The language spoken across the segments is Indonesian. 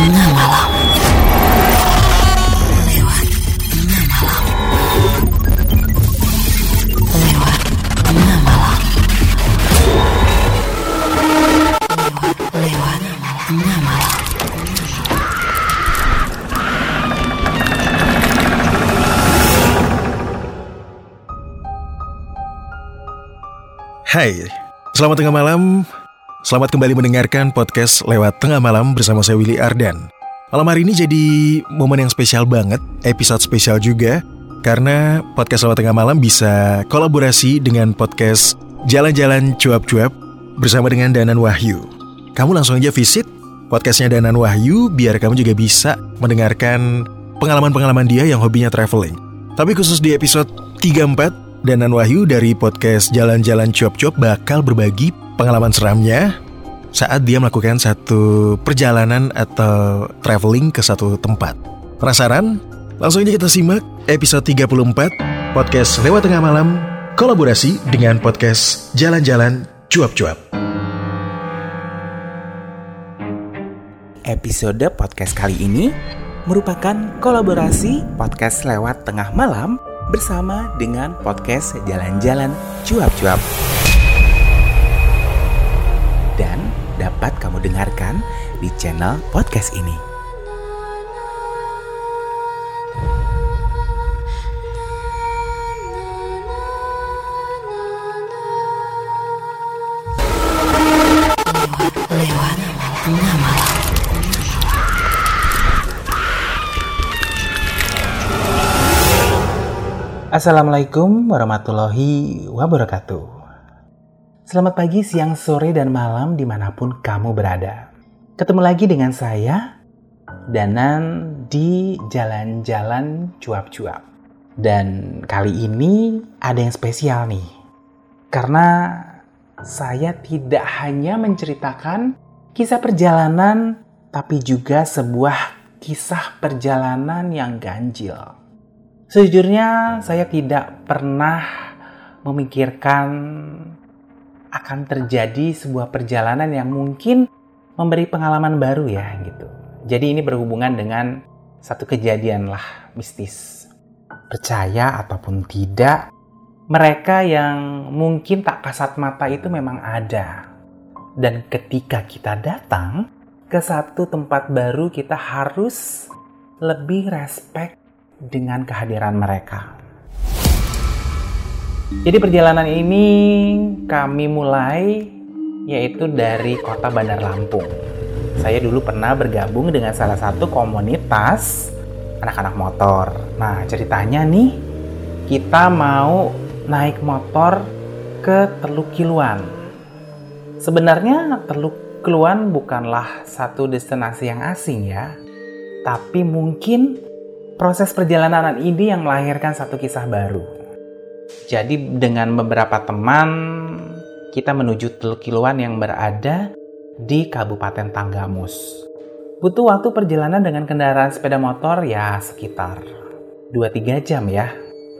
tengah malam. Hai, selamat tengah malam. Selamat kembali mendengarkan podcast lewat tengah malam bersama saya Willy Ardan. Malam hari ini jadi momen yang spesial banget, episode spesial juga, karena podcast lewat tengah malam bisa kolaborasi dengan podcast Jalan-Jalan Cuap-Cuap bersama dengan Danan Wahyu. Kamu langsung aja visit podcastnya Danan Wahyu biar kamu juga bisa mendengarkan pengalaman-pengalaman dia yang hobinya traveling. Tapi khusus di episode 34, Danan Wahyu dari podcast Jalan-Jalan Cuap-Cuap bakal berbagi pengalaman seramnya saat dia melakukan satu perjalanan atau traveling ke satu tempat. Penasaran? Langsung aja kita simak episode 34 podcast Lewat Tengah Malam kolaborasi dengan podcast Jalan-Jalan Cuap-Cuap. Episode podcast kali ini merupakan kolaborasi podcast lewat tengah malam bersama dengan podcast Jalan-Jalan Cuap-Cuap. Dan dapat kamu dengarkan di channel podcast ini. Assalamualaikum warahmatullahi wabarakatuh. Selamat pagi, siang, sore, dan malam di mana pun kamu berada. Ketemu lagi dengan saya, Danan di Jalan-Jalan Cuap-Cuap. Dan kali ini ada yang spesial nih. Karena saya tidak hanya menceritakan kisah perjalanan, tapi juga sebuah kisah perjalanan yang ganjil. Sejujurnya saya tidak pernah memikirkan akan terjadi sebuah perjalanan yang mungkin memberi pengalaman baru ya gitu. Jadi ini berhubungan dengan satu kejadian lah mistis. Percaya ataupun tidak, mereka yang mungkin tak kasat mata itu memang ada. Dan ketika kita datang ke satu tempat baru kita harus lebih respect dengan kehadiran mereka. Jadi perjalanan ini kami mulai yaitu dari kota Bandar Lampung. Saya dulu pernah bergabung dengan salah satu komunitas anak-anak motor. Nah ceritanya nih kita mau naik motor ke Teluk Kiluan. Sebenarnya Teluk Kiluan bukanlah satu destinasi yang asing ya. Tapi mungkin proses perjalanan ini yang melahirkan satu kisah baru. Jadi dengan beberapa teman kita menuju Teluk Kiluan yang berada di Kabupaten Tanggamus. Butuh waktu perjalanan dengan kendaraan sepeda motor ya sekitar 2-3 jam ya.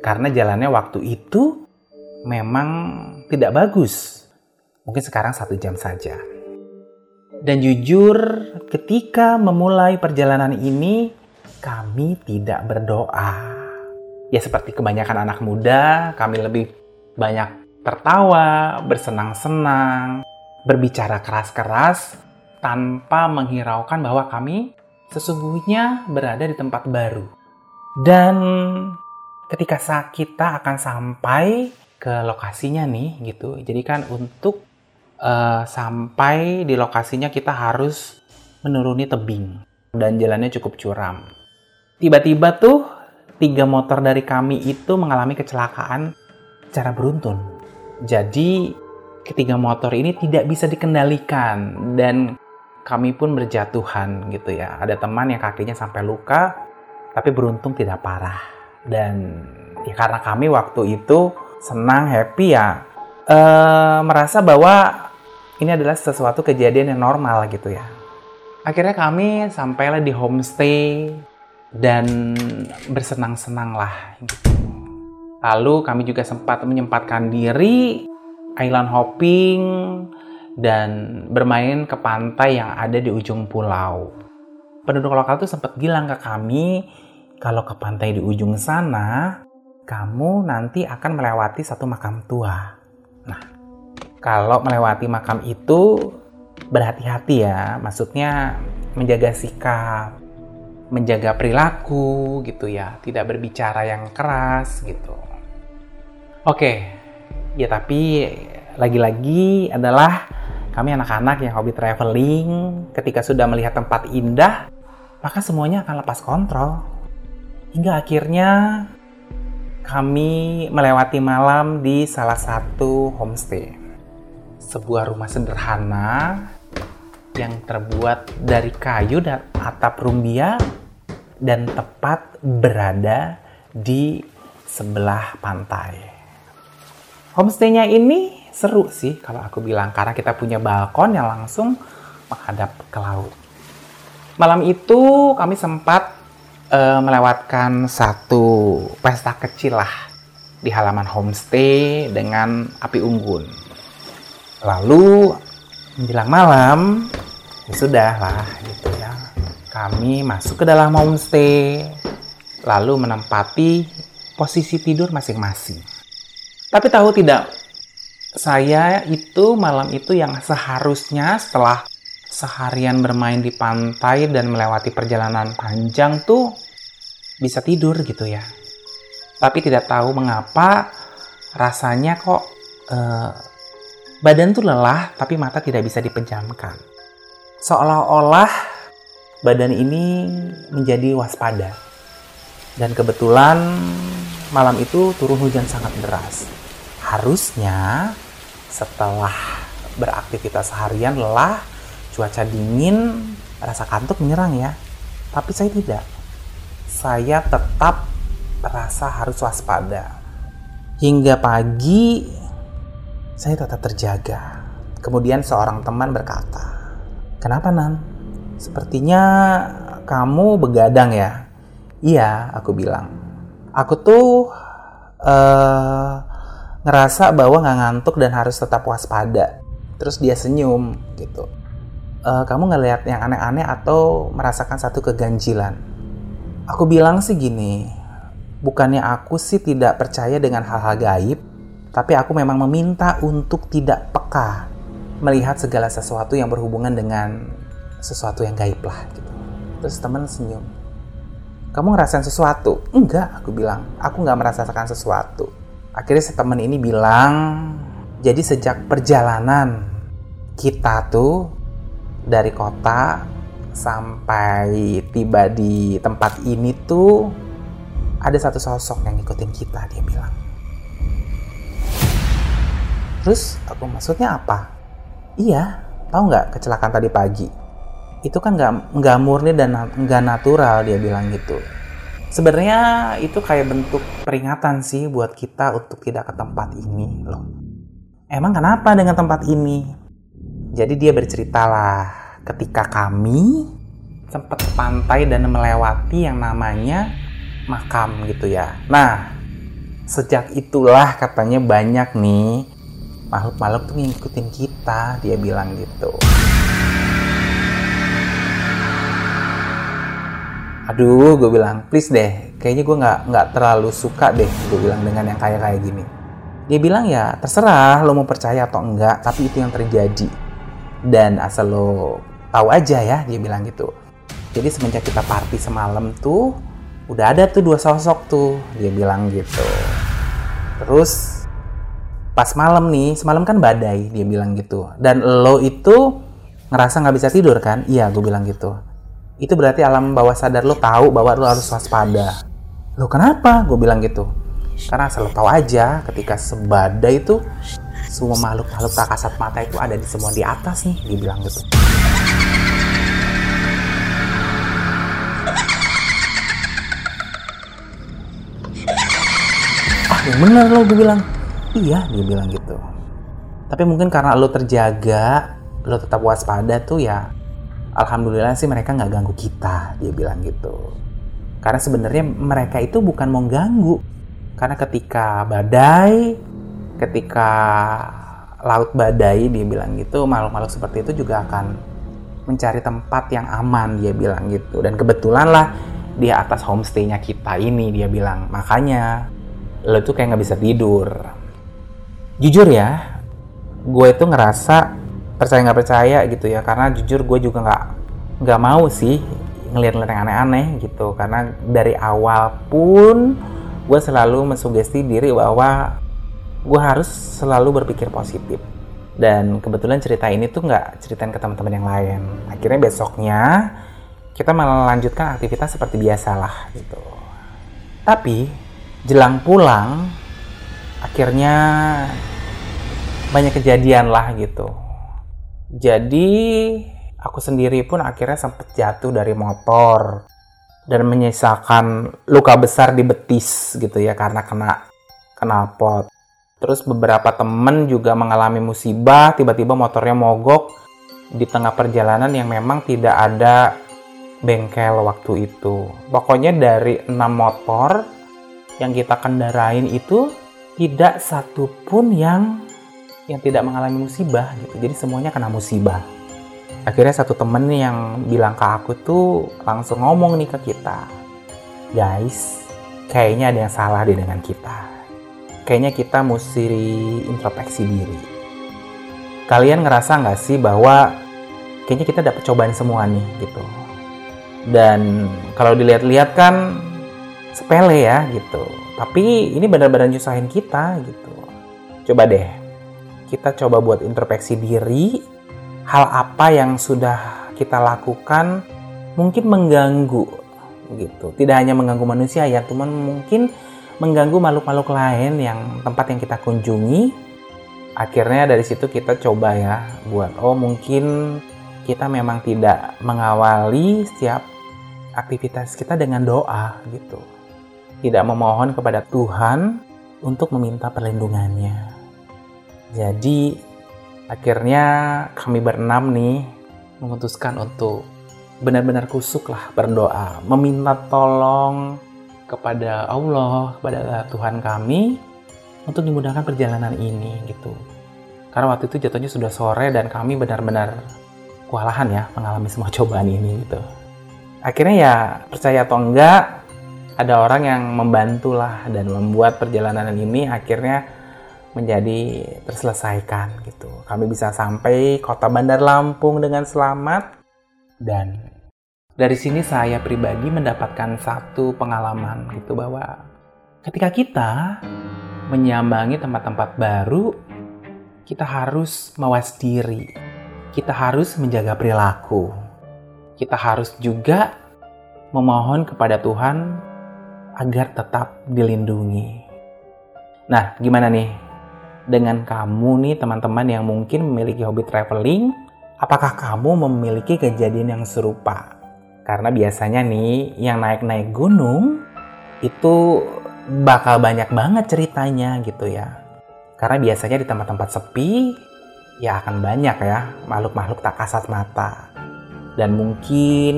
Karena jalannya waktu itu memang tidak bagus. Mungkin sekarang satu jam saja. Dan jujur ketika memulai perjalanan ini kami tidak berdoa. Ya seperti kebanyakan anak muda, kami lebih banyak tertawa, bersenang-senang, berbicara keras-keras tanpa menghiraukan bahwa kami sesungguhnya berada di tempat baru. Dan ketika kita akan sampai ke lokasinya nih gitu. Jadi kan untuk uh, sampai di lokasinya kita harus menuruni tebing dan jalannya cukup curam. Tiba-tiba tuh tiga motor dari kami itu mengalami kecelakaan secara beruntun. Jadi ketiga motor ini tidak bisa dikendalikan dan kami pun berjatuhan gitu ya. Ada teman yang kakinya sampai luka tapi beruntung tidak parah. Dan ya karena kami waktu itu senang, happy ya eh, merasa bahwa ini adalah sesuatu kejadian yang normal gitu ya. Akhirnya kami sampailah di homestay dan bersenang-senang lah. Lalu kami juga sempat menyempatkan diri island hopping dan bermain ke pantai yang ada di ujung pulau. penduduk lokal tuh sempat bilang ke kami kalau ke pantai di ujung sana kamu nanti akan melewati satu makam tua. Nah, kalau melewati makam itu berhati-hati ya, maksudnya menjaga sikap, menjaga perilaku gitu ya, tidak berbicara yang keras gitu. Oke, ya tapi lagi-lagi adalah kami anak-anak yang hobi traveling, ketika sudah melihat tempat indah, maka semuanya akan lepas kontrol. Hingga akhirnya kami melewati malam di salah satu homestay. Sebuah rumah sederhana yang terbuat dari kayu dan atap rumbia dan tepat berada di sebelah pantai. Homestaynya ini seru sih kalau aku bilang karena kita punya balkon yang langsung menghadap ke laut. Malam itu kami sempat uh, melewatkan satu pesta kecil lah di halaman homestay dengan api unggun. Lalu menjelang malam ya sudah lah gitu ya. Kami masuk ke dalam homestay lalu menempati posisi tidur masing-masing. Tapi tahu tidak, saya itu malam itu yang seharusnya setelah seharian bermain di pantai dan melewati perjalanan panjang tuh bisa tidur gitu ya. Tapi tidak tahu mengapa rasanya kok eh, badan tuh lelah tapi mata tidak bisa dipejamkan. Seolah-olah badan ini menjadi waspada. Dan kebetulan malam itu turun hujan sangat deras. Harusnya setelah beraktivitas harian lelah cuaca dingin, rasa kantuk menyerang ya. Tapi saya tidak. Saya tetap merasa harus waspada. Hingga pagi, saya tetap terjaga. Kemudian seorang teman berkata, Kenapa Nan? Sepertinya kamu begadang ya? Iya, aku bilang. Aku tuh uh, ngerasa bahwa nggak ngantuk dan harus tetap waspada. Terus dia senyum gitu uh, kamu ngelihat yang aneh-aneh atau merasakan satu keganjilan? Aku bilang sih gini, bukannya aku sih tidak percaya dengan hal-hal gaib, tapi aku memang meminta untuk tidak peka melihat segala sesuatu yang berhubungan dengan sesuatu yang gaib lah gitu. Terus teman senyum. Kamu ngerasain sesuatu? Enggak, aku bilang. Aku nggak merasakan sesuatu. Akhirnya si teman ini bilang, jadi sejak perjalanan kita tuh dari kota sampai tiba di tempat ini tuh ada satu sosok yang ngikutin kita dia bilang terus aku maksudnya apa iya tahu nggak kecelakaan tadi pagi itu kan nggak nggak murni dan nggak natural dia bilang gitu sebenarnya itu kayak bentuk peringatan sih buat kita untuk tidak ke tempat ini loh emang kenapa dengan tempat ini jadi dia berceritalah ketika kami sempat pantai dan melewati yang namanya makam gitu ya. Nah, sejak itulah katanya banyak nih makhluk-makhluk tuh ngikutin kita, dia bilang gitu. Aduh, gue bilang, please deh, kayaknya gue nggak nggak terlalu suka deh, gue bilang dengan yang kayak kayak gini. Dia bilang ya terserah lo mau percaya atau enggak, tapi itu yang terjadi. Dan asal lo tahu aja ya dia bilang gitu. Jadi semenjak kita party semalam tuh udah ada tuh dua sosok tuh dia bilang gitu. Terus pas malam nih semalam kan badai dia bilang gitu. Dan lo itu ngerasa nggak bisa tidur kan? Iya gue bilang gitu itu berarti alam bawah sadar lo tahu bahwa lo harus waspada. Lo kenapa? Gue bilang gitu. Karena asal lo tahu aja ketika sebadai itu semua makhluk-makhluk tak kasat mata itu ada di semua di atas nih dibilang gitu. Ah yang bener lo gue bilang. Iya dia bilang gitu. Tapi mungkin karena lo terjaga lo tetap waspada tuh ya alhamdulillah sih mereka nggak ganggu kita dia bilang gitu. Karena sebenarnya mereka itu bukan mau ganggu. Karena ketika badai ketika laut badai dia bilang gitu makhluk-makhluk seperti itu juga akan mencari tempat yang aman dia bilang gitu. Dan kebetulan lah di atas homestaynya kita ini dia bilang. Makanya lo tuh kayak nggak bisa tidur. Jujur ya gue itu ngerasa percaya nggak percaya gitu ya. Karena jujur gue juga nggak nggak mau sih ngeliat-ngeliat yang aneh-aneh gitu. Karena dari awal pun gue selalu mensugesti diri bahwa gue harus selalu berpikir positif. Dan kebetulan cerita ini tuh nggak ceritain ke teman-teman yang lain. Akhirnya besoknya kita melanjutkan aktivitas seperti biasa lah gitu. Tapi jelang pulang akhirnya banyak kejadian lah gitu jadi aku sendiri pun akhirnya sempat jatuh dari motor dan menyisakan luka besar di betis gitu ya karena kena knalpot. Terus beberapa temen juga mengalami musibah, tiba-tiba motornya mogok di tengah perjalanan yang memang tidak ada bengkel waktu itu. Pokoknya dari enam motor yang kita kendarain itu tidak satu pun yang yang tidak mengalami musibah gitu. Jadi semuanya kena musibah. Akhirnya satu temen yang bilang ke aku tuh langsung ngomong nih ke kita. Guys, kayaknya ada yang salah deh dengan kita. Kayaknya kita mesti introspeksi diri. Kalian ngerasa nggak sih bahwa kayaknya kita dapat cobaan semua nih gitu. Dan kalau dilihat-lihat kan sepele ya gitu. Tapi ini benar-benar nyusahin kita gitu. Coba deh, kita coba buat introspeksi diri hal apa yang sudah kita lakukan mungkin mengganggu gitu. Tidak hanya mengganggu manusia ya cuman mungkin mengganggu makhluk-makhluk lain yang tempat yang kita kunjungi. Akhirnya dari situ kita coba ya buat oh mungkin kita memang tidak mengawali setiap aktivitas kita dengan doa gitu. Tidak memohon kepada Tuhan untuk meminta perlindungannya jadi Akhirnya kami berenam nih memutuskan untuk benar-benar kusuk lah berdoa, meminta tolong kepada Allah, kepada Tuhan kami untuk dimudahkan perjalanan ini gitu. Karena waktu itu jatuhnya sudah sore dan kami benar-benar kewalahan ya mengalami semua cobaan ini gitu. Akhirnya ya percaya atau enggak ada orang yang membantu lah dan membuat perjalanan ini akhirnya menjadi terselesaikan gitu. Kami bisa sampai kota Bandar Lampung dengan selamat dan dari sini saya pribadi mendapatkan satu pengalaman gitu bahwa ketika kita menyambangi tempat-tempat baru, kita harus mawas diri. Kita harus menjaga perilaku. Kita harus juga memohon kepada Tuhan agar tetap dilindungi. Nah, gimana nih dengan kamu nih teman-teman yang mungkin memiliki hobi traveling, apakah kamu memiliki kejadian yang serupa? Karena biasanya nih yang naik-naik gunung itu bakal banyak banget ceritanya gitu ya. Karena biasanya di tempat-tempat sepi ya akan banyak ya makhluk-makhluk tak kasat mata. Dan mungkin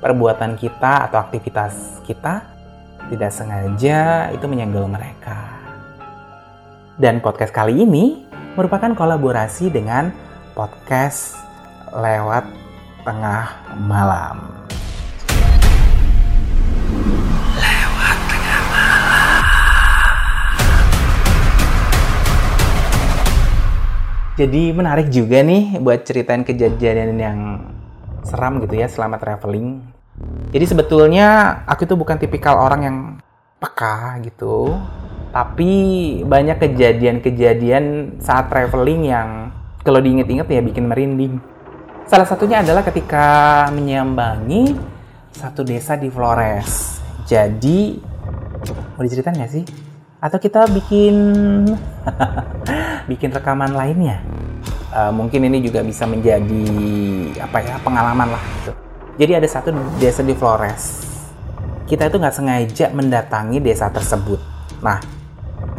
perbuatan kita atau aktivitas kita tidak sengaja itu menyenggol mereka. Dan podcast kali ini merupakan kolaborasi dengan podcast lewat tengah malam. Lewat tengah malam. Jadi menarik juga nih buat ceritain kejadian yang seram gitu ya selama traveling. Jadi sebetulnya aku itu bukan tipikal orang yang peka gitu tapi banyak kejadian-kejadian saat traveling yang kalau diinget-inget ya bikin merinding. Salah satunya adalah ketika menyambangi satu desa di Flores. Jadi, mau diceritain nggak sih? Atau kita bikin bikin rekaman lainnya? Uh, mungkin ini juga bisa menjadi apa ya pengalaman lah gitu. Jadi ada satu desa di Flores. Kita itu nggak sengaja mendatangi desa tersebut. Nah,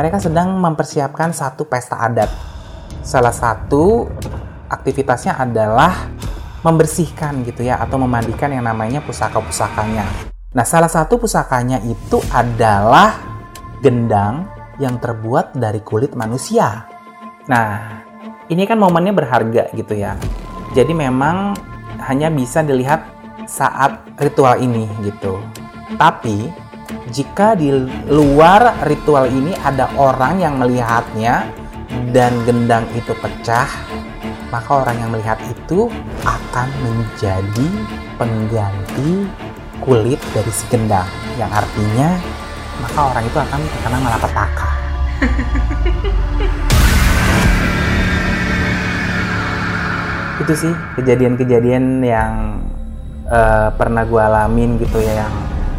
mereka sedang mempersiapkan satu pesta adat. Salah satu aktivitasnya adalah membersihkan gitu ya atau memandikan yang namanya pusaka-pusakanya. Nah, salah satu pusakanya itu adalah gendang yang terbuat dari kulit manusia. Nah, ini kan momennya berharga gitu ya. Jadi memang hanya bisa dilihat saat ritual ini gitu. Tapi jika di luar ritual ini ada orang yang melihatnya dan gendang itu pecah, maka orang yang melihat itu akan menjadi pengganti kulit dari si gendang yang artinya maka orang itu akan terkena malapetaka. itu sih kejadian-kejadian yang eh, pernah gue alamin gitu ya yang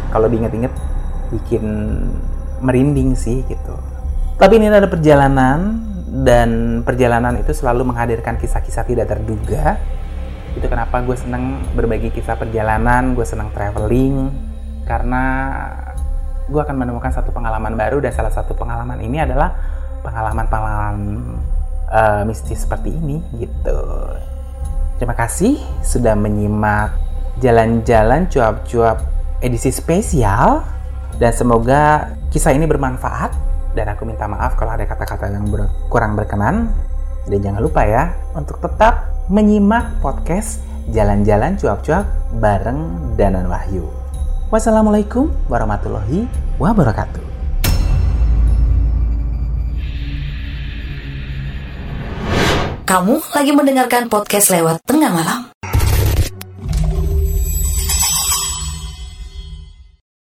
kalau diinget-inget bikin merinding sih gitu. Tapi ini ada perjalanan dan perjalanan itu selalu menghadirkan kisah-kisah tidak terduga. Itu kenapa gue seneng berbagi kisah perjalanan, gue seneng traveling karena gue akan menemukan satu pengalaman baru dan salah satu pengalaman ini adalah pengalaman-pengalaman eh, mistis seperti ini gitu. Terima kasih sudah menyimak jalan-jalan cuap-cuap edisi spesial dan semoga kisah ini bermanfaat dan aku minta maaf kalau ada kata-kata yang ber- kurang berkenan dan jangan lupa ya untuk tetap menyimak podcast jalan-jalan cuap-cuap bareng Danan Wahyu. Wassalamualaikum warahmatullahi wabarakatuh. Kamu lagi mendengarkan podcast lewat tengah malam.